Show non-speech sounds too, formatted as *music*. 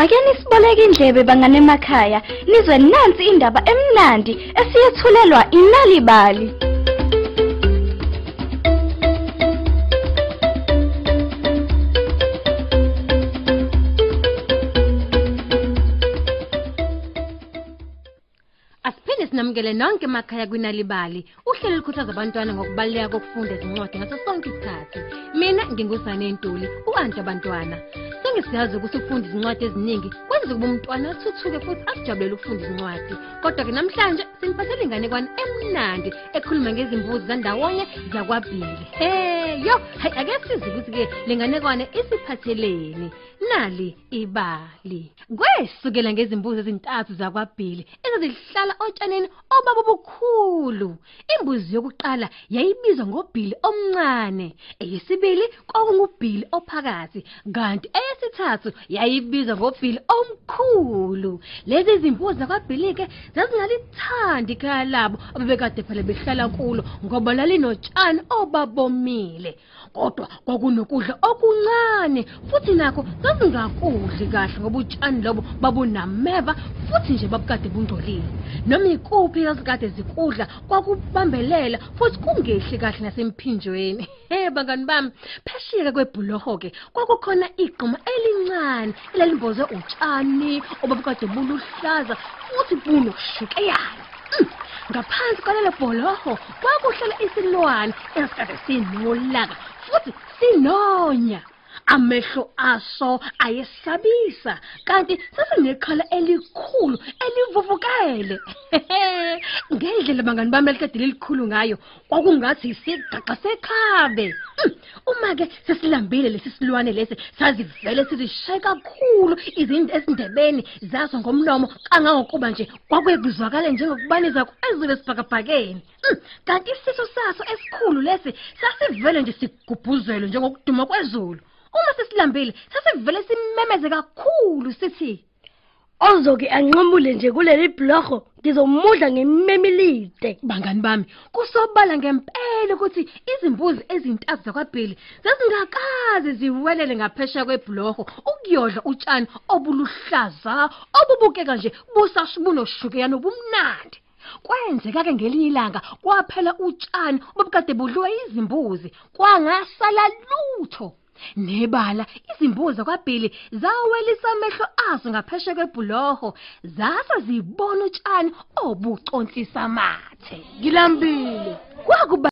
Ake nisiboleke indlebe bangane emakhaya nizwe nansi indaba emnandi esiyethulelwa inalibali. Asiphinde sinamukele nonke emakhaya kwinalibali. Uhlelo lukhuthaza abantwana ngokubaluleka kokufunda izincwadi ngaso sonke isikhathi. Mina ngingusane Ntuli, u-anti abantwana. Sengisiyazi ukuthi ukufunda izincwadi eziningi kwenza kube umntwana athuthuke futhi ajabulele ukufunda izincwadi. Kodwa ke namhlanje simphathele inganekwane emnandi ekhuluma ngezimbuzi zandawonye zakwaBhili. Hey yo, hayi ake size ukuthi ke lenganekwane isiphatheleni. Nali ibali. Kwesukela ngezimbuzi ezintathu zakwaBhili ezazihlala otshaneni obaba obukhulu. Imbuzi yokuqala yayibizwa ngobhili omncane, eyesibili kwakungubhili ophakathi, kanti eyesithathu yayibizwa ngobhili omkhulu. Lezi zimbuzi zakwaBhili ke zazingalithandi ikhaya labo abebekade phela behlala kulo ngoba lalinotshani obabomile. Kodwa kwakunokudla okuncane futhi nakho zazingakudli kahle ngoba utshani lobo babunameva futhi nje babukade bungcolile. Noma ikuphi ezikade zikudla kwakubambelela futhi kungehli kahle nasemphinjweni. Hey bangani bami, phesheya kwebhuloho ke kwakukhona igquma elincane elalimboze utshani obabukade buluhlaza futhi bunoshukeyana. Mm. Ngaphansi kwalelo bholoho kwakuhlala isilwane esikade sinolaka futhi sinonya. Amehlo aso ayesabisa kanti sasinekhala elikhulu elivuvukele. *laughs* Ngendlela bangani bami elikade lelikhulu ngayo kwakungathi isigaxa sekhabe. Mm, Uma ke sesilambile lesi silwane lesi sazivele sizishaye kakhulu izinto esindebeni zaso ngomlomo kangangokuba nje kwakuzwakala njengokubaniza kwezulu esibhakabhakeni. Mm, Kanti isiso saso esikhulu lesi sasivele nje sigubhuzelwe njengokuduma kwezulu. Uma sesilambile sasivele simemeze kakhulu sithi Ozoke anqamule nje kuleli blogho ngizomudla ngememilide. Bangani bami, kusobala ngempela ukuthi izimbuzi ezintathu zakwaBhili zazingakaze ziwelele ngaphesheya kwebhlorho ukuyodla utshani obuluhlaza obubukeka nje busashubunoshukeyana obumnandi. Kwenzeka ke ngelinye ilanga kwaphela utshani obukade budliwe izimbuzi kwangasala lutho. Nebala izimbuzi zakwaBhili zawelisa amehlo azo ngaphesheya kwebhuloho zasa zibona utshani obucontisa amathe. Ngilambile. Kwakuba